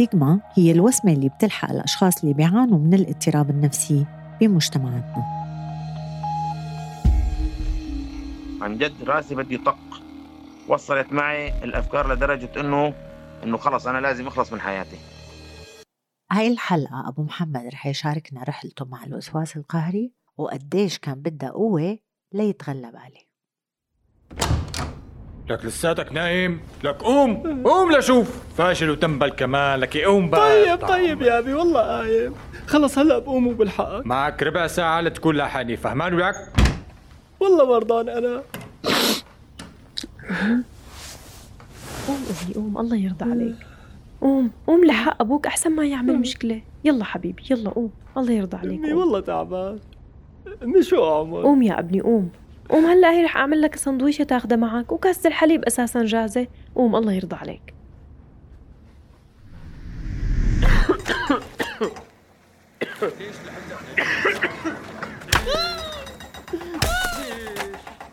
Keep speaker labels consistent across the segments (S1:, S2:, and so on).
S1: الستيغما هي الوسمة اللي بتلحق الأشخاص اللي بيعانوا من الاضطراب النفسي بمجتمعاتنا.
S2: عن جد راسي بدي طق. وصلت معي الأفكار لدرجة إنه إنه خلص أنا لازم أخلص من حياتي.
S1: هاي الحلقة أبو محمد رح يشاركنا رحلته مع الوسواس القهري وقديش كان بدها قوة ليتغلب عليه.
S3: لك لساتك نايم لك قوم قوم لشوف. فاشل وتنبل كمان لك قوم بقى
S4: طيب طيب يا أبي والله قايم خلص هلا بقوم وبالحقك
S3: معك ربع ساعة لتكون لاحقني فهمان ولك
S4: والله مرضان أنا.
S5: قوم ابني قوم. الله يرضى عليك. قوم قوم لحق أبوك أحسن ما يعمل مشكلة. يلا حبيبي يلا قوم. الله يرضى عليك أمي.
S4: والله تعبان. أمي شو أعمل؟
S5: قوم يا أبني قوم. قوم هلا هي رح أعمل لك سندويشة تاخذها معك وكاسه الحليب أساسا جاهزة. قوم الله يرضى عليك.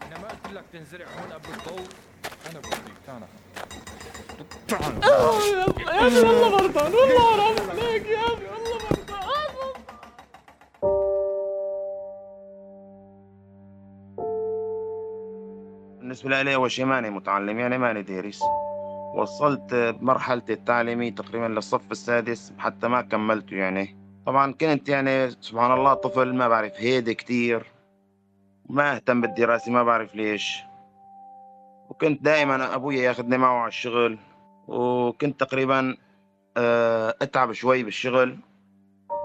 S3: أنا ما قلت لك تنزرع هون قبل الضوء أنا بوديك تعال
S4: يا أبي والله مرضان والله حرام عليك يا أبي والله
S2: بالنسبة لي أول شيء ماني متعلم يعني ماني دارس. وصلت بمرحلتي التعليمية تقريبا للصف السادس حتى ما كملته يعني. طبعا كنت يعني سبحان الله طفل ما بعرف هيدي كتير. ما أهتم بالدراسة ما بعرف ليش. وكنت دائما أبوي ياخذني معه على الشغل. وكنت تقريبا آه، أتعب شوي بالشغل.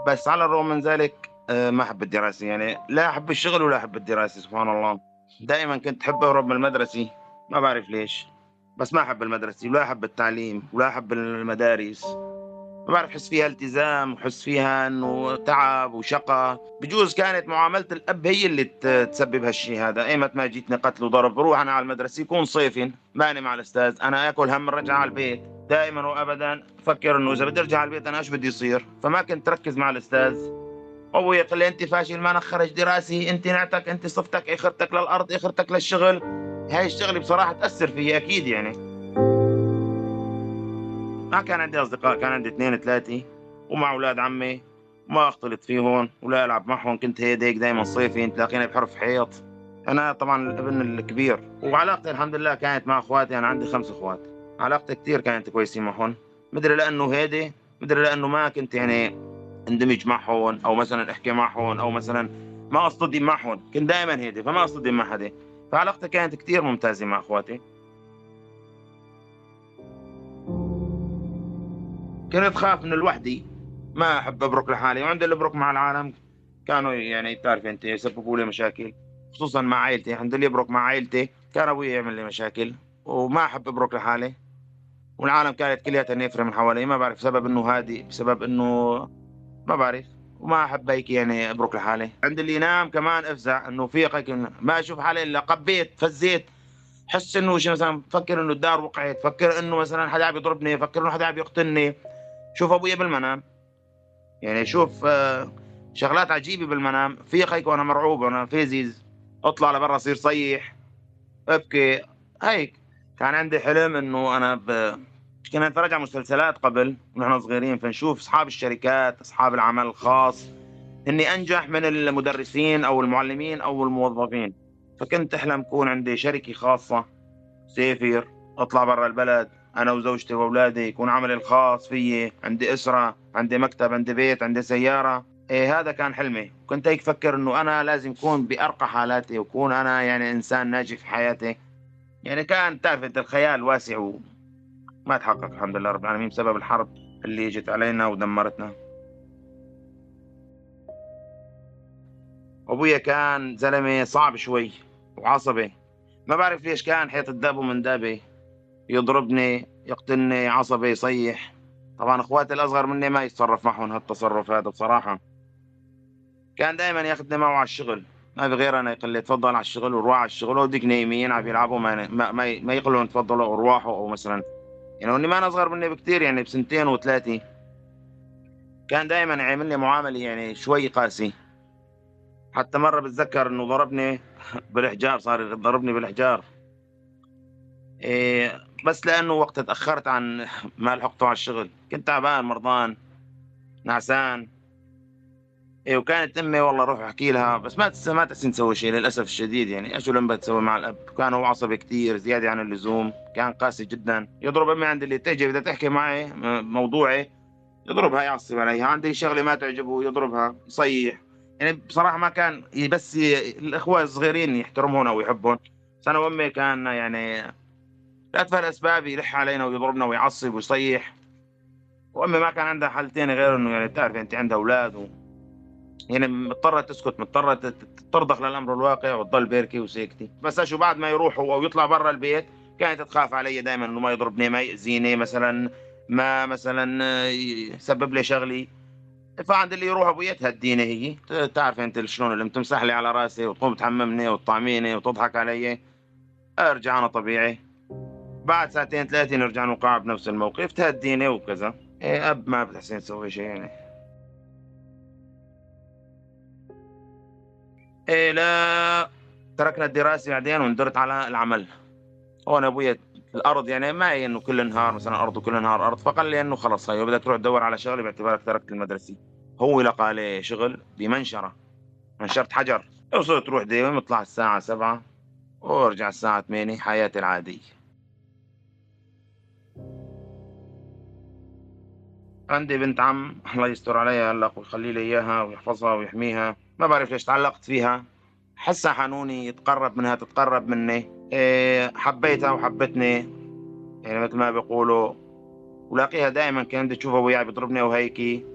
S2: بس على الرغم من ذلك آه، ما أحب الدراسة يعني. لا أحب الشغل ولا أحب الدراسة سبحان الله. دائما كنت أحب أهرب من المدرسة ما بعرف ليش. بس ما أحب المدرسة ولا أحب التعليم ولا أحب المدارس. ما بعرف حس فيها التزام وحس فيها إنه تعب وشقة. بجوز كانت معاملة الأب هي اللي تسبب هالشيء هذا. ايمت ما جيتني قتل وضرب بروح أنا على المدرسة يكون صيفي ماني مع الأستاذ أنا آكل هم الرجعة على البيت. دائما وابدا أفكر إنه إذا بدي أرجع على البيت أنا إيش بدي يصير؟ فما كنت ركز مع الأستاذ. أبوي يقول لي أنت فاشل ما نخرج دراسي أنت نعتك أنت صفتك إخرتك للأرض إخرتك للشغل. هاي الشغله بصراحة تأثر فيي أكيد يعني. ما كان عندي أصدقاء كان عندي اثنين ثلاثة ومع أولاد عمي ما اختلط فيهم ولا ألعب معهم كنت هيك هيك دائما صيفي تلاقيني بحرف حيط. أنا طبعا الابن الكبير. وعلاقتي الحمد لله كانت مع أخواتي أنا عندي خمس أخوات. علاقتي كثير كانت كويسة معهم. مدري لأنه هيدي مدري لأنه ما كنت يعني اندمج معهم أو مثلا احكي معهم أو مثلا ما أصطدم معهم. كنت دائما هيدي فما أصطدم مع حدا فعلاقتي كانت كثير ممتازة مع أخواتي. كنت خاف من الوحدي ما أحب أبرك لحالي. وعندي الابرك مع العالم. كانوا يعني تعرف أنت يسببوا لي مشاكل. خصوصا مع عائلتي عندي اللي يبرك مع عائلتي كان أبوي يعمل لي مشاكل. وما أحب أبرك لحالي. والعالم كانت كلياتها نفرة من حوالي. ما بعرف سبب إنه هادي بسبب إنه ما بعرف. وما احب هيك يعني أبرك لحالي. عند اللي ينام كمان أفزع إنه في ما أشوف حالي إلا قبيت فزيت. حس إنه شي مثلا فكر إنه الدار وقعت. فكر إنه مثلا حدا عم يضربني فكر إنه حدا عم يقتلني. شوف أبويا بالمنام. يعني شوف آه، شغلات عجيبة بالمنام. في هيك وأنا مرعوب وأنا فيزيز أطلع لبرا أصير صيح. أبكي. هيك. كان عندي حلم إنه أنا ب... كنا نتفرج على مسلسلات قبل ونحن صغيرين فنشوف أصحاب الشركات أصحاب العمل الخاص. إني أنجح من المدرسين أو المعلمين أو الموظفين. فكنت أحلم كون عندي شركة خاصة سافر أطلع برا البلد أنا وزوجتي وأولادي يكون عملي الخاص فيي. عندي أسرة عندي مكتب عندي بيت عندي سيارة. إيه هذا كان حلمي. كنت هيك فكر إنه أنا لازم اكون بأرقى حالاتي وكون أنا يعني إنسان ناجح في حياتي. يعني كان تعرف الخيال واسع وما تحقق الحمد لله رب العالمين بسبب الحرب اللي جت علينا ودمرتنا. أبويا كان زلمة صعب شوي وعصبي. ما بعرف ليش كان حيط الداب ومن دابي. يضربني يقتلني عصبي يصيح. طبعا أخواتي الأصغر مني ما يتصرف معهم هالتصرف هذا بصراحة. كان دائما ياخذني معه على الشغل. ما في غير أنا يقول لي تفضل على الشغل وروح على الشغل وديك نايمين عم يلعبوا ما ما, ما, ما يقولوا تفضلوا وروحوا أو مثلا. يعني اني ما أنا أصغر مني بكثير يعني بسنتين وثلاثة. كان دائما يعمل لي معاملة يعني شوي قاسي حتى مرة بتذكر إنه ضربني بالحجار صار يضربني بالحجار. إيه بس لأنه وقت تأخرت عن ما لحقته على الشغل. كنت تعبان مرضان نعسان. إيه وكانت أمي والله روح أحكي لها بس ما. ما تحسن تسوي شيء للأسف الشديد يعني. إيش لما تسوي مع الأب؟ كان هو عصبي كثير زيادة عن اللزوم كان قاسي جدا. يضرب أمي عند اللي تجي بدها تحكي معي موضوعي يضربها يعصب عليها. عندي شغلة ما تعجبه يضربها يصيح يعني بصراحة ما كان بس. الأخوة الصغيرين يحترمون أو يحبون. بس أنا وأمي كان يعني لأتفه الاسباب يلح علينا ويضربنا ويعصب ويصيح. وأمي ما كان عندها حل تاني غير إنه يعني بتعرف أنت عندها أولاد و... يعني مضطرة تسكت مضطرة ترضخ للأمر الواقع وتضل بيركي وساكتة بس شو بعد ما يروح هو ويطلع برا البيت كانت تخاف علي دائما إنه ما يضربني ما يأذيني مثلا ما مثلا آه، يسبب لي شغلي. فعند اللي يروح ابويا تهديني هي. تعرف أنت شلون اللي تمسح لي على رأسي وتقوم تحممني وتطعميني وتضحك علي. أرجع أنا طبيعي. بعد ساعتين ثلاثة نرجع نوقع بنفس الموقف تهديني وكذا. إيه أب ما بتحسن تسوي شيء يعني. لا. تركنا الدراسة بعدين وندرت على العمل. هون ابويا الأرض يعني ما هي إنه كل نهار مثلا أرض وكل نهار أرض فقال لي إنه خلص هي بدك تروح تدور على شغله باعتبارك تركت المدرسة. هو لقى لي شغل بمنشرة منشرة حجر. وصرت تروح دايما اطلع الساعة 7 وأرجع الساعة 8 حياتي العادية. عندي بنت عم الله يستر عليها هلا ويخلي لي إياها ويحفظها ويحميها. ما بعرف ليش تعلقت فيها. حسها حنوني يتقرب منها تتقرب مني. إيه حبيتها وحبتني. يعني مثل ما بيقولوا ولاقيها دائما كانت تشوف ابويا بيضربني وهيك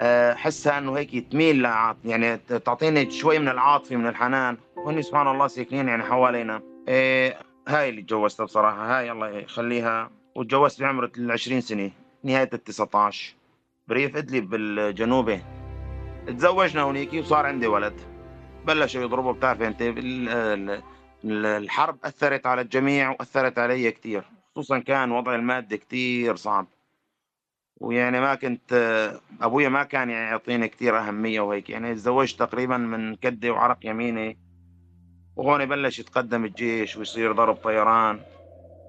S2: آه، حسها إنه هيك تميل لعاط يعني تعطيني شوي من العاطفة من الحنان. وهني سبحان الله ساكنين يعني حوالينا. إيه هاي اللي تجوزتها بصراحة. هاي الله يخليها. وتجوزت بعمر ال 20 سنة نهاية ال 19 بريف إدلب بالجنوبي تزوجنا هونيك وصار عندي ولد. بلشوا يضربوا بتعرف أنت ال- ال- ال- الحرب أثرت على الجميع وأثرت علي كثير خصوصا كان وضعي المادي كثير صعب. ويعني ما كنت أبويا ما كان يعني يعطيني كثير أهمية وهيك. يعني تزوجت تقريبا من كدي وعرق يميني. وهون بلش يتقدم الجيش ويصير ضرب طيران.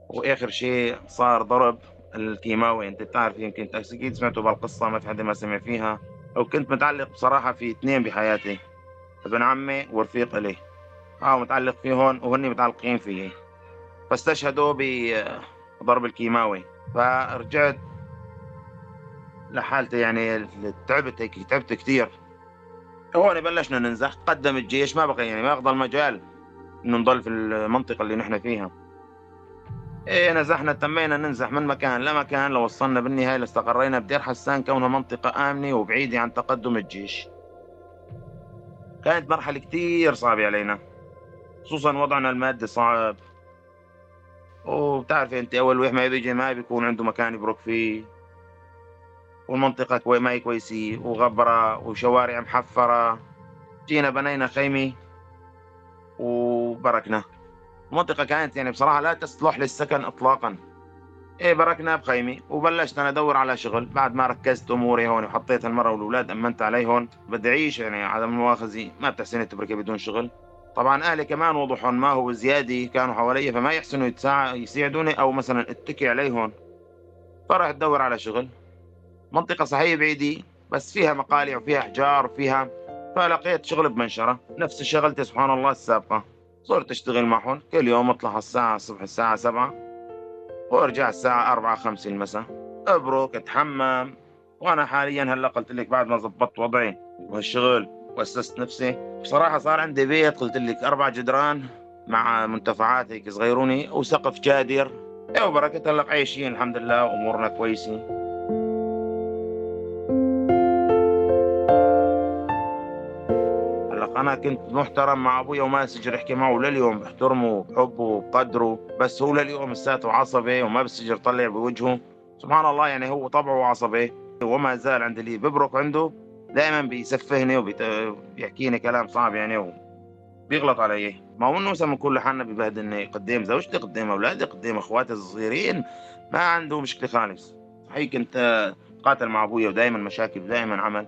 S2: وآخر شيء صار ضرب الكيماوي. أنت بتعرف يمكن أكيد سمعتوا بالقصة ما في حدا ما سمع فيها. وكنت متعلق بصراحة في اثنين بحياتي ابن عمي ورفيق إلي. آه متعلق فيهم وهن متعلقين فيي فاستشهدوا بضرب الكيماوي. فرجعت لحالتي يعني تعبت هيك تعبت كثير. هون بلشنا ننزح قدم الجيش ما بقى يعني ما بقى مجال إنه نضل في المنطقة اللي نحن فيها. إيه نزحنا تمينا ننزح من مكان لمكان لوصلنا بالنهاية لاستقرينا بدير حسان كونها منطقة آمنة وبعيدة عن تقدم الجيش. كانت مرحلة كثير صعبة علينا خصوصا وضعنا المادي صعب. وبتعرف أنت أول واحد ما بيجي ما بيكون عنده مكان يبرك فيه. والمنطقة كوي ما هي كويسة وغبرة وشوارع محفرة. جينا بنينا خيمة وبركنا. المنطقة كانت يعني بصراحة لا تصلح للسكن إطلاقا. إيه بركنا بخيمة وبلشت أنا أدور على شغل. بعد ما ركزت أموري هون وحطيت المرة والأولاد أمنت عليهم بدي أعيش يعني عدم المؤاخذة ما بتحسن تبركي بدون شغل. طبعا أهلي كمان وضحهم ما هو زيادة كانوا حوالي فما يحسنوا يساعدوني أو مثلا اتكي عليهم فرحت أدور على شغل. منطقة صحيح بعيدة بس فيها مقالع وفيها أحجار وفيها فلقيت شغل بمنشرة. نفس شغلتي سبحان الله السابقة. صرت أشتغل معهم كل يوم أطلع الساعة الصبح الساعة سبعة وأرجع الساعة أربعة خمسة المساء. أبرك أتحمم. وأنا حاليا هلأ قلت لك بعد ما زبطت وضعي وهالشغل وأسست نفسي بصراحة صار عندي بيت قلت لك أربع جدران مع منتفعات هيك صغيروني وسقف جادر. وبركة هلأ عايشين الحمد لله وأمورنا كويسة. أنا كنت محترم مع ابويا وما بسجر أحكي معه. لليوم بحترمه بحبه وبقدره. بس هو لليوم لساته عصبي وما بسجر طلع بوجهه. سبحان الله يعني هو طبعه عصبي وما زال عند اللي ببرك عنده دائما بيسفهني وبيحكيني كلام صعب يعني وبيغلط علي. ما هو إنه مثلا كل حالنا ببهدلني قدام زوجتي قدام أولادي قدام أخواتي الصغيرين. ما عنده مشكلة خالص. صحيح كنت قاتل مع ابويا ودائما مشاكل ودائما عمل.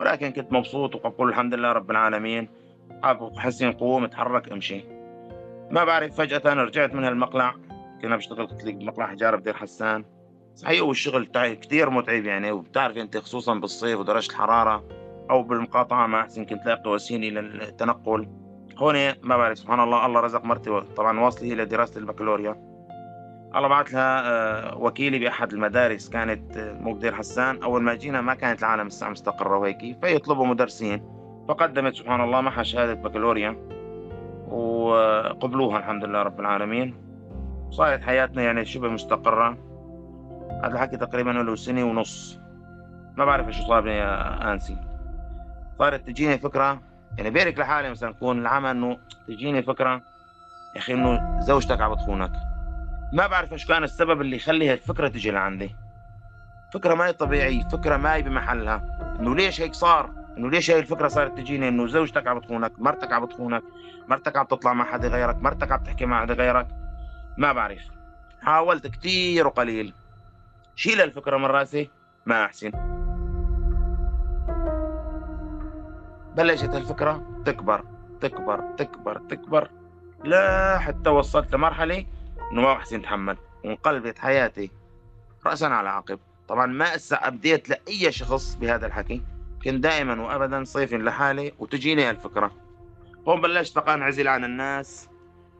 S2: ولكن كنت مبسوط وأقول الحمد لله رب العالمين. حسين قوم اتحرك أمشي. ما بعرف فجأة رجعت من هالمقلع. كنا بشتغل قلت لك بمقلع حجارة بدير حسان. صحيح هو الشغل كثير متعب يعني. وبتعرف أنت خصوصا بالصيف ودرجة الحرارة أو بالمقاطعة ما أحسن كنت لاقي وسيله للتنقل. هون ما بعرف سبحان الله الله رزق مرتي طبعا واصله إلى دراسة البكالوريا. الله بعث لها آه، وكيلي بأحد المدارس كانت آه، مو بدير حسان. أول ما جينا ما كانت العالم لسه مستقرة وهيك فيطلبوا مدرسين. فقدمت سبحان الله معها شهادة بكالوريا وقبلوها الحمد لله رب العالمين. صارت حياتنا يعني شبه مستقرة. هذا الحكي تقريبا له سنة ونص. ما بعرف شو صار يا أنسي. صارت تجيني فكرة يعني بيرك لحالي مثلا يكون العمل إنه تجيني فكرة يا أخي إنه زوجتك عم بتخونك. ما بعرف إيش كان السبب اللي يخلي هالفكره تجي لعندي. فكرة ما هي طبيعية فكرة ما هي بمحلها. إنه ليش هيك صار؟ إنه ليش هاي الفكرة صارت تجيني إنه زوجتك عم بتخونك مرتك عم بتخونك مرتك عم تطلع مع حدا غيرك مرتك عم تحكي مع حدا غيرك. ما بعرف. حاولت كثير وقليل. شيل الفكرة من رأسي. ما أحسن. بلشت الفكرة تكبر تكبر تكبر تكبر لا حتى وصلت لمرحلة إنه ما أحسن أتحمل. وانقلبت حياتي راسا على عقب. طبعا ما اسا أبديت لأي شخص بهذا الحكي. كنت دائما وابدا صيف لحالي وتجيني الفكرة هون بلشت بقى انعزل عن الناس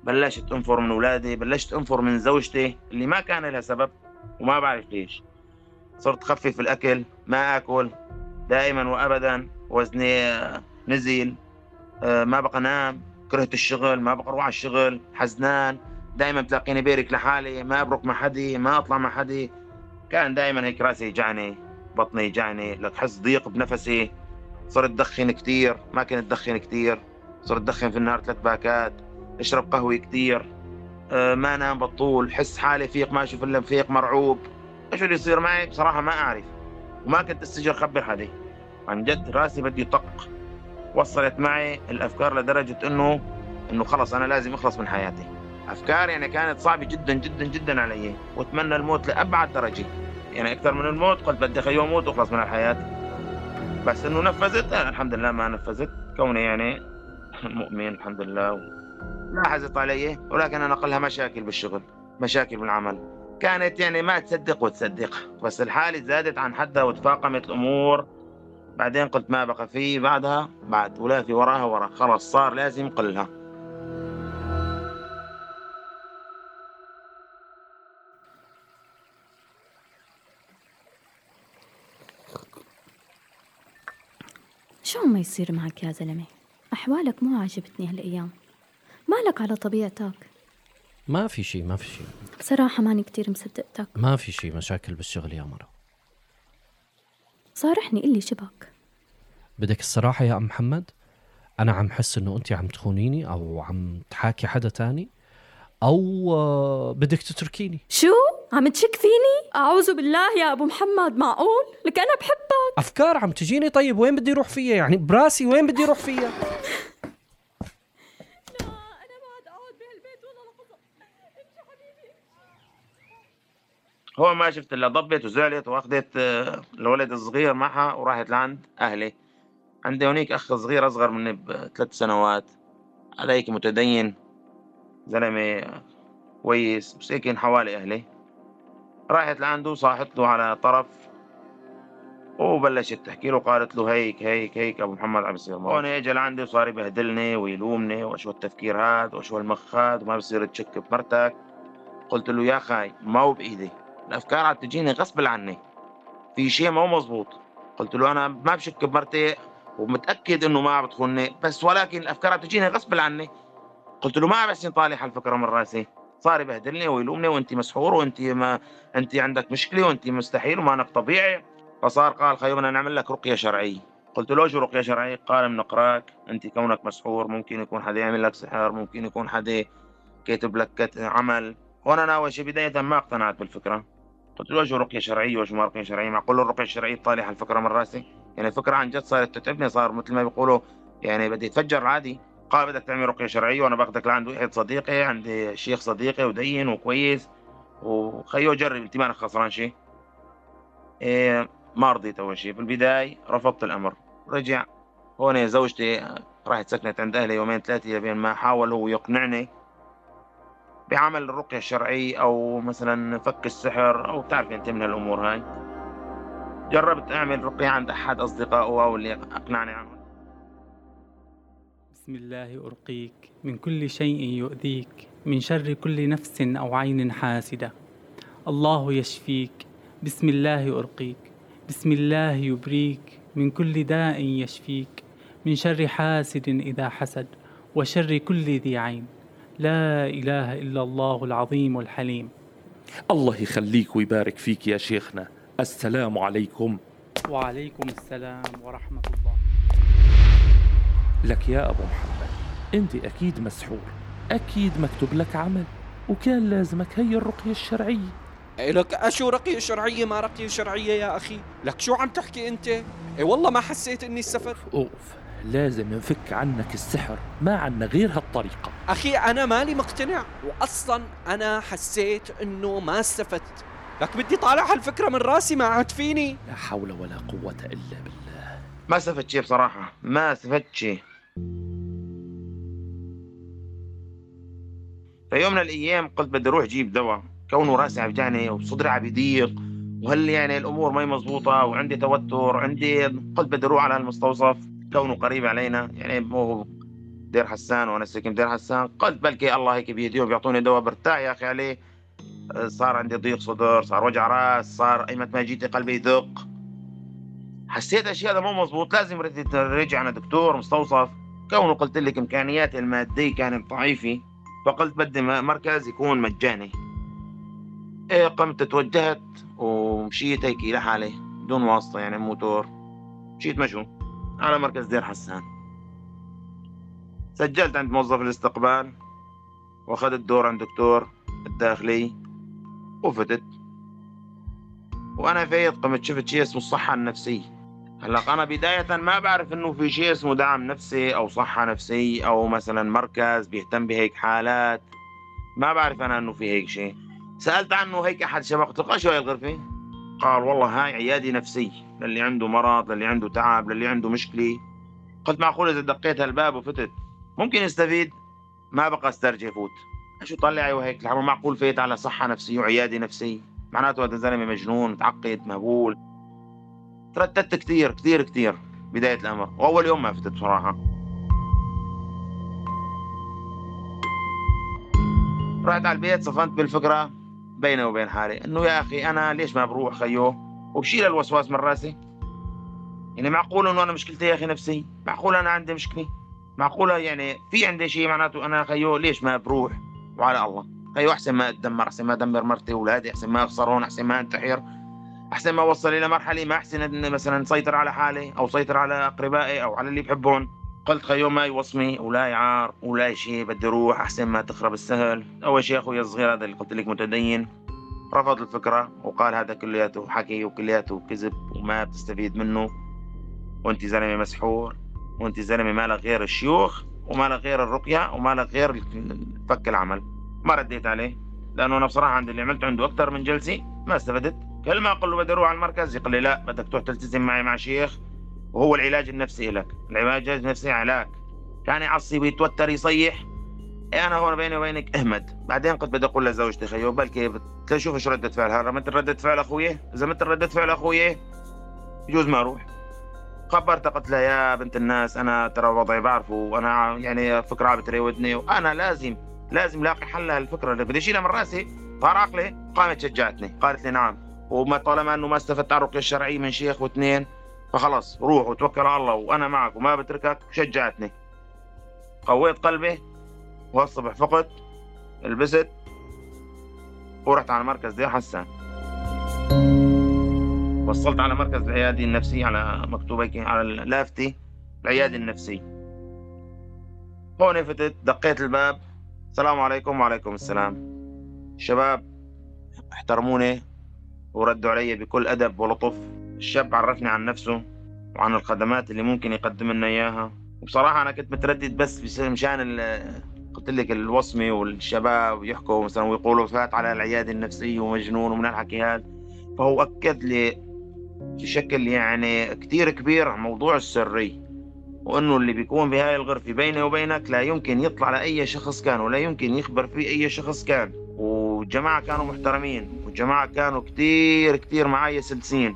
S2: بلشت أنفر من أولادي بلشت أنفر من زوجتي اللي ما كان لها سبب وما بعرف ليش. صرت خفف الأكل ما آكل دائما وابدا وزني نزل آه، ما بقى انام كرهت الشغل ما بقى أروح على الشغل حزنان دائما بتلاقيني بيرك لحالي ما أبرك مع حدي ما أطلع مع حدي. كان دائما هيك راسي يجعني. بطني يجعني لك حس ضيق بنفسي. صرت دخن كثير ما كنت دخن كثير صرت دخن في النهار ثلاث باكات اشرب قهوة كثير أه ما انام بطول حس حالي فيق ما أشوف إلا فيق مرعوب. إيش اللي يصير معي؟ بصراحة ما أعرف. وما كنت استجر اخبر حدا عن جد راسي بدي طق. وصلت معي الأفكار لدرجة إنه إنه خلص أنا لازم أخلص من حياتي. أفكار يعني كانت صعبة جدا جدا جدا علي. وأتمنى الموت لأبعد درجة. يعني أكثر من الموت قلت بدي خيو أموت واخلص من الحياة. بس إنه نفذت الحمد لله ما نفذت. كوني يعني مؤمن الحمد لله ما حزت علي ولكن أنا قلها مشاكل بالشغل مشاكل بالعمل. كانت يعني ما تصدق وتصدق بس الحالة زادت عن حدها وتفاقمت الأمور. بعدين قلت ما بقى فيه بعدها بعد ولا في وراها ورا خلاص صار لازم قلها.
S6: شو ما يصير معك يا زلمة؟ أحوالك مو عاجبتني هالأيام. مالك على طبيعتك.
S7: ما في شيء ما في شيء
S6: بصراحة ماني كتير مصدقتك.
S7: ما في شيء مشاكل بالشغل يا مرة.
S6: صارحني قلي شبك.
S7: بدك الصراحة يا أم محمد؟ أنا عم حس إنه أنت عم تخونيني أو عم تحاكي حدا تاني أو آه، بدك تتركيني.
S6: شو؟ عم تشك فيني؟ أعوذ بالله يا أبو محمد معقول؟ لك أنا بحبك
S7: أفكار عم تجيني؟ طيب وين بدي أروح فيها؟ يعني براسي وين بدي أروح فيها؟
S2: هو ما شفت إلا ضبت وزعلت وأخذت آه، الولد الصغير معها وراحت لعند أهلي. عندي هونيك أخ صغير أصغر مني بثلاث سنوات. عليك متدين زلمة كويس بس هيك حوالي أهلي. راحت لعنده صاحت له على طرف. وبلشت تحكي له قالت له هيك هيك هيك أبو محمد عم يصير هون اجى لعندي وصار يبهدلني ويلومني وشو التفكير هذا وشو المخ هذا وما بصير تشك بمرتك. قلت له يا خاي ما هو بإيدي الأفكار عم تجيني غصب عني. في شيء ما هو مزبوط. قلت له أنا ما بشك بمرتي ومتأكد إنه ما عم بتخوني بس ولكن الأفكار عم تجيني غصب عني. قلت له ما عم طالع الفكرة من راسي. صار يبهدلني ويلومني وانت مسحور وانت ما انت عندك مشكلة وانت مستحيل وما انك طبيعي فصار قال خيو بدنا نعمل لك رقية شرعية. قلت له شو رقية شرعية؟ قال بنقراك أنت كونك مسحور ممكن يكون حدا يعمل لك سحر ممكن يكون حدا كاتب لك عمل. وأنا أنا أول شيء بداية ما اقتنعت بالفكرة. قلت له شو رقية شرعية وشو ما رقية شرعية؟ معقول الرقية الشرعية تطالع الفكرة من رأسي. يعني الفكرة عن جد صارت تتعبني صار مثل ما بيقولوا يعني بدي أتفجر عادي. قال بدك تعمل رقية شرعية وأنا باخذك لعند واحد صديقي عندي شيخ صديقي ودين وكويس. وخيو جرب أنت مانك خسران شيء. إيه ما رضيت أول شيء. في البداية رفضت الأمر. رجع. هون زوجتي راحت سكنت عند أهلي يومين ثلاثة بين ما حاول هو يقنعني بعمل الرقية الشرعية أو مثلا فك السحر أو بتعرف أنت من هالأمور هاي. جربت أعمل رقية عند أحد أصدقائه أو اللي أقنعني عنه.
S8: بسم الله أرقيك. من كل شيء يؤذيك. من شر كل نفس أو عين حاسدة. الله يشفيك. بسم الله أرقيك. بسم الله يبريك من كل داء يشفيك من شر حاسد إذا حسد وشر كل ذي عين. لا إله إلا الله العظيم الحليم.
S9: الله يخليك ويبارك فيك يا شيخنا. السلام عليكم.
S8: وعليكم السلام ورحمة الله.
S9: لك يا أبو محمد أنت أكيد مسحور. أكيد مكتوب لك عمل وكان لازمك هي الرقية الشرعية.
S10: لك أشو رقية شرعية ما رقية شرعية يا أخي؟ لك شو عم تحكي أنت؟ اي والله ما حسيت إني استفدت
S9: أوف لازم نفك عنك السحر ما عنا غير هالطريقة.
S10: أخي أنا مالي مقتنع واصلا أنا حسيت إنه ما استفدت. لك بدي طالع هالفكرة من راسي ما عاد فيني.
S9: لا حول ولا قوة إلا بالله.
S2: ما استفدت شيء بصراحة ما استفدت شيء. في يوم من الأيام قلت بدي أروح أجيب دواء. كونه راسي عوجاني وصدري عم يضيق وهل يعني الأمور ما هي مزبوطة وعندي توتر عندي قلت بدي أروح على المستوصف كونه قريب علينا يعني مو دير حسان وأنا ساكن بدير حسان قلت بلكي الله هيك بيهديهم بيعطوني دواء برتاح يا أخي عليه صار عندي ضيق صدر صار وجع راس صار ايمت ما جيتي قلبي يدق. حسيت أشياء هذا مو مزبوط لازم رجع على دكتور مستوصف. كونه قلت لك إمكانياتي المادية كانت ضعيفة فقلت بدي مركز يكون مجاني. إيه قمت توجهت ومشيت هيك لحالي بدون واسطة يعني موتور. مشيت مشو على مركز دير حسان. سجلت عند موظف الاستقبال واخذت دور عند دكتور الداخلي وفتت. وأنا فايت قمت شفت شيء اسمه الصحة النفسية. هلأ أنا بداية ما بعرف إنه في شيء اسمه دعم نفسي أو صحة نفسية أو مثلا مركز بيهتم بهيك حالات. ما بعرف أنا إنه في هيك شيء. سألت عنه هيك أحد شباب قلت له شو هاي الغرفة؟ قال والله هاي عيادة نفسية للي عنده مرض للي عنده تعب للي عنده مشكلة. قلت معقول إذا دقيت هالباب وفتت ممكن يستفيد؟ ما بقى أسترجع فوت شو طلع أيوه هيك لحظة معقول فايت على صحة نفسية وعيادة نفسية؟ معناته هذا زلمة مجنون متعقد مهبول. ترددت كثير كثير كثير بداية الأمر وأول يوم ما فتت بصراحة. رحت على البيت صفنت بالفكرة. بيني وبين حالي إنه يا أخي أنا ليش ما بروح خيو؟ وبشيل الوسواس من رأسي. يعني معقول إنه أنا مشكلتي يا أخي نفسي؟ معقول أنا عندي مشكلة؟ معقولة يعني في عندي شيء معناته أنا خيو ليش ما بروح؟ وعلى الله. خيو أحسن ما أتدمر أحسن ما أدمر مرتي واولادي أحسن ما أخسرهم أحسن ما أنتحر أحسن ما أوصل إلى مرحلة ما أحسن مثلا سيطر على حالي أو سيطر على أقربائي أو على اللي بحبهم. قلت خيو ما يوصمي ولا يعار ولا شيء بدي أروح أحسن ما تخرب السهل. أول شيء أخوي الصغير هذا اللي قلت لك متدين رفض الفكرة وقال هذا كلياته حكي وكلياته كذب وما بتستفيد منه. وأنت زلمة مسحور وأنت زلمة ما لك غير الشيوخ وما لك غير الرقية وما لك غير فك العمل. ما رديت عليه لأنه أنا بصراحة عند اللي عملته عنده أكثر من جلسه ما استفدت. كل ما أقول له بدي أروح على المركز يقول لي لا بدك تروح تلتزم معي مع شيخ. وهو العلاج النفسي لك. العلاج النفسي علاج كان يعصب يتوتر يصيح أنا هون بيني وبينك اهمد بعدين كنت بدي أقول لزوجتي خيو بلكي شوف إيش ردة فعلها مثل ردة فعل أخوي؟ إذا مثل ردة فعل أخوي؟ يجوز ما أروح. خبرتها قلت لها يا بنت الناس أنا ترى وضعي بعرفه وأنا يعني فكرة عم بتراودني وأنا لازم لازم لاقي حل لهالفكرة. اللي بدي أشيلها من رأسي. طار عقلي قامت شجعتني. قالت لي نعم. وما طالما إنه ما استفدت على الرقية الشرعية من شيخ واثنين فخلص روح وتوكل على الله وأنا معك وما بتركك شجعتني. قويت قلبي والصبح فقت لبست ورحت على مركز دير حسان. وصلت على مركز العيادة النفسية على مكتوب هيك على لافتي العيادة النفسية هون فتت دقيت الباب. السلام عليكم وعليكم السلام. الشباب احترموني وردوا علي بكل أدب ولطف. الشاب عرفني عن نفسه وعن الخدمات اللي ممكن يقدم لنا إياها. وبصراحة أنا كنت متردد بس مشان قلت لك الوصمي والشباب يحكوا مثلا ويقولوا فات على العيادة النفسية ومجنون ومن الحكي هذا. فهو أكد لي بشكل يعني كتير كبير عن موضوع السري وإنه اللي بيكون بهاي الغرفة بيني وبينك لا يمكن يطلع لأي شخص كان ولا يمكن يخبر فيه أي شخص كان. والجماعه كانوا محترمين والجماعه كانوا كتير كتير معي سلسين.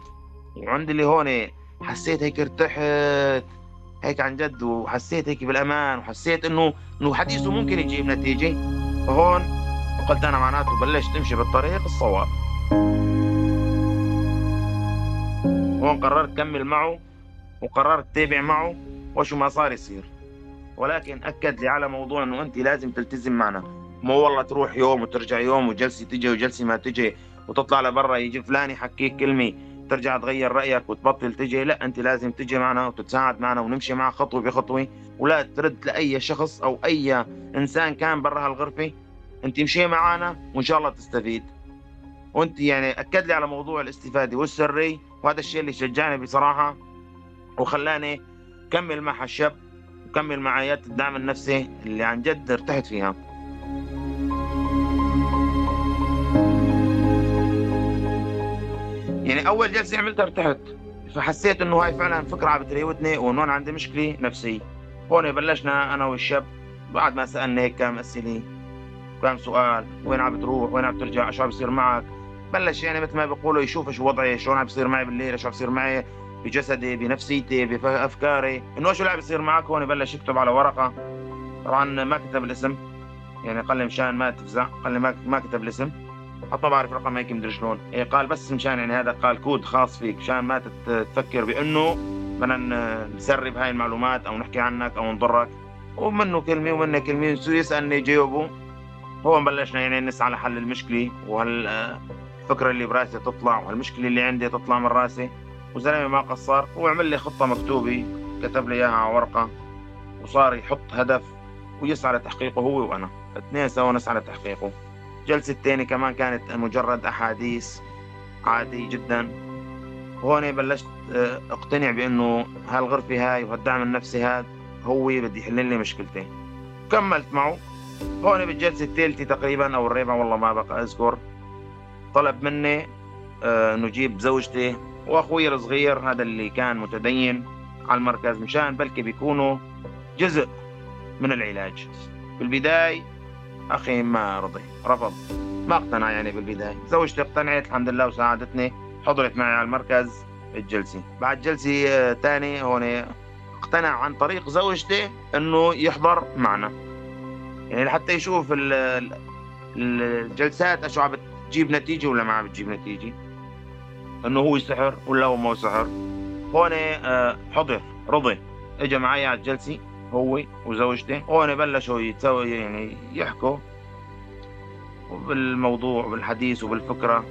S2: وعند اللي هون حسيت هيك ارتحت هيك عن جد وحسيت هيك بالأمان وحسيت إنه إنه حديثه ممكن يجيب نتيجة. فهون قلت أنا معناته بلشت امشي بالطريق الصواب. هون قررت كمل معه وقررت تابع معه وشو ما صار يصير. ولكن أكد لي على موضوع إنه أنت لازم تلتزم معنا. مو والله تروح يوم وترجع يوم وجلسة تجي وجلسة ما تجي وتطلع لبرا يجي فلان يحكيك كلمة. ترجع تغير رأيك وتبطل تجي. لا أنت لازم تجي معنا وتتساعد معنا ونمشي معك خطوة بخطوة ولا ترد لأي شخص أو أي إنسان كان برا هالغرفة. أنت مشي معنا وإن شاء الله تستفيد. وأنت يعني أكد لي على موضوع الاستفادة والسري وهذا الشيء اللي شجعني بصراحة وخلاني كمل مع هالشاب وكمل مع عيادة الدعم النفسي اللي عن جد ارتحت فيها. يعني أول جلسة عملتها ارتحت. فحسيت إنه هاي فعلا فكرة عم بتراودني وانه أنا عندي مشكلة نفسية. هون بلشنا أنا والشاب بعد ما سالنا هيك كم اسئله كم سؤال وين عم بتروح؟ وين عم ترجع؟ شو عم بيصير معك؟ بلش يعني مثل ما بيقولوا يشوف شو وضعي شلون عم بيصير معي بالليل شو عم بيصير معي بجسدي بنفسيتي بأفكاري. إنه شو اللي عم بيصير معك؟ هون بلش يكتب على ورقة. طبعا ما كتب الاسم. يعني قال لي مشان ما تفزع قال لي ما كتب الاسم. حتى بعرف رقم هيك مدري شلون. إيه قال بس مشان يعني هذا قال كود خاص فيك مشان ما تفكر بأنه بدنا نسرب هاي المعلومات أو نحكي عنك أو نضرك. ومنه كلمة ومنه كلمة. يسألني؟ جاوبه هون بلشنا يعني نسعى لحل المشكلة. وهالفكره اللي براسي تطلع وهالمشكله اللي عندي تطلع من راسي. وزلمة ما قصر. وعمل لي خطة مكتوبة. كتب لي إياها على ورقة. وصار يحط هدف. ويسعى لتحقيقه هو وأنا. اثنين سوا نسعى لتحقيقه. الجلسة الثانية كمان كانت مجرد أحاديث عادي جدا. وهون بلشت آه، أقتنع بأنه هالغرفة هاي وهالدعم النفسي هذا هو بدي يحل لي مشكلتي. كملت معه. هون بالجلسة الثالثة تقريبا أو الرابعة والله ما بقى أذكر. طلب مني آه، إنه جيب زوجتي وأخوي الصغير هذا اللي كان متدين على المركز مشان بلكي بيكونوا جزء من العلاج. بالبداية أخي ما رضي. رفض. ما اقتنع يعني بالبداية. زوجتي اقتنعت الحمد لله وساعدتني. حضرت معي على المركز الجلسة بعد جلسة تانية هون اقتنع عن طريق زوجتي إنه يحضر معنا. يعني لحتى يشوف الجلسات أشو عم بتجيب نتيجة ولا ما عم بتجيب نتيجة. إنه هو سحر ولا هو مو سحر. هون آه، حضر رضي. اجى معي على الجلسة هو وزوجته. هون بلشوا يتسوي يعني يحكوا بالموضوع وبالحديث وبالفكرة.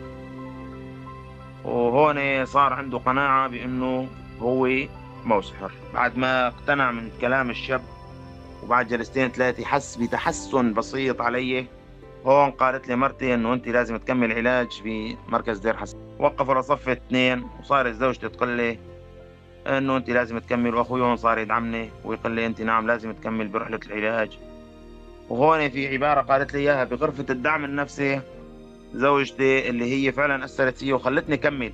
S2: وهون صار عنده قناعة بأنه هو مو سحر بعد ما اقتنع من كلام الشاب وبعد جلستين ثلاثة حس بتحسن بسيط علي. هون قالت لي مرتي إنه أنت لازم تكمل علاج بمركز دير حسن. وقفوا لصف اثنين وصارت زوجتي تقول لي أنه أنت لازم تكمل وأخوي هون صار يدعمني ويقول لي أنت نعم لازم تكمل برحلة العلاج. وهون في عبارة قالت لي إياها بغرفة الدعم النفسي زوجتي اللي هي فعلا أثرت فيي وخلتني أكمل.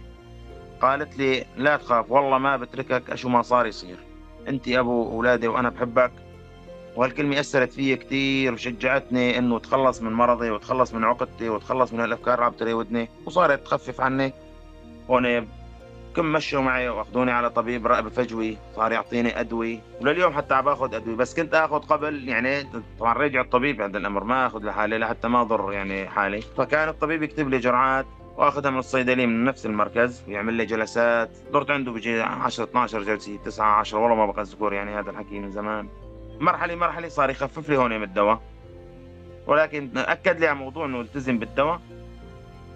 S2: قالت لي لا تخاف والله ما بتركك أشو ما صار يصير. أنت أبو أولادي وأنا بحبك. وهالكلمة أثرت فيي كثير وشجعتني إنه أتخلص من مرضي وأتخلص من عقدتي وأتخلص من هالأفكار اللي عم تراودني وصارت تخفف عني. هون كم مشوا معي وأخذوني على طبيب رقبة فجوي صار يعطيني ادويه ولليوم حتى عم باخذ ادويه بس كنت آخذ قبل يعني طبعا رجع الطبيب عند الأمر ما آخذ لحالي لحتى ما أضر يعني حالي. فكان الطبيب يكتب لي جرعات وأخذها من الصيدلية من نفس المركز يعمل لي جلسات. ضرت عنده بيجي 10 12 جلسة 9 10 والله ما بقى أذكر يعني هذا الحكي من زمان. مرحلة مرحلة صار يخفف لي هون من الدواء. ولكن أكد لي على موضوع إنه التزم بالدواء.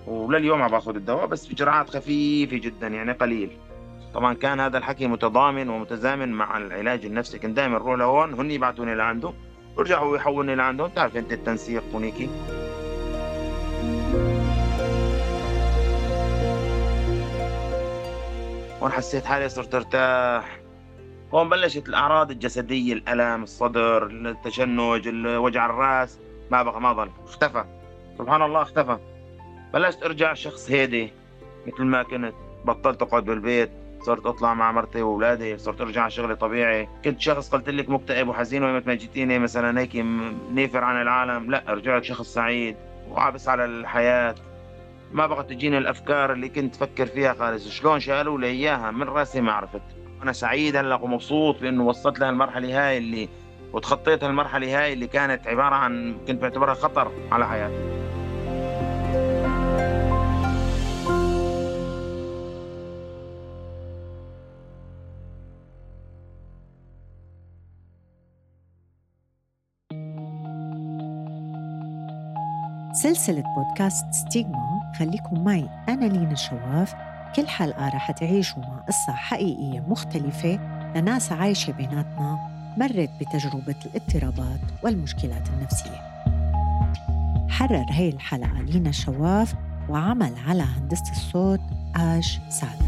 S2: ولليوم عم باخذ الدواء بس بجرعات خفيفة جدا يعني قليل. طبعا كان هذا الحكي متضامن ومتزامن مع العلاج النفسي. كنت دائما أروح لهون هن يبعثوني لعنده ورجعوا يحولوني لعندهم. تعرف أنت التنسيق هنيك هون حسيت حالي صرت ارتاح. هون بلشت الأعراض الجسدية الألم الصدر التشنج وجع الرأس. ما بقى ما ضل. اختفى. سبحان الله اختفى. بلشت أرجع شخص هادي مثل ما كنت. بطلت أقعد بالبيت صرت أطلع مع مرتي وأولادي صرت أرجع شغلي طبيعي. كنت شخص قلت لك مكتئب وحزين ويوم ما جيتيني مثلا هيك نافر عن العالم. لا رجعت شخص سعيد وعابس على الحياة. ما بقى تجيني الأفكار اللي كنت أفكر فيها خالص. شلون شالوا لي إياها؟ من راسي ما عرفت. أنا سعيد هلأ ومبسوط بأنه وصلت لهالمرحله هاي اللي وتخطيت هالمرحلة هاي اللي كانت عبارة عن كنت بعتبرها خطر على حياتي.
S1: سلسلة بودكاست ستيغما خليكم معي. أنا لينا الشواف كل حلقة رح تعيشوا مع قصة حقيقية مختلفة لناس عايشة بيناتنا مرت بتجربة الاضطرابات والمشكلات النفسية. حرر هي الحلقة لينا الشواف وعمل على هندسة الصوت آش سعد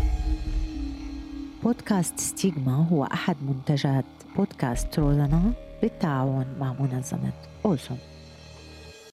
S1: بودكاست ستيغما هو أحد منتجات بودكاست روزانا بالتعاون مع منظمة أوسم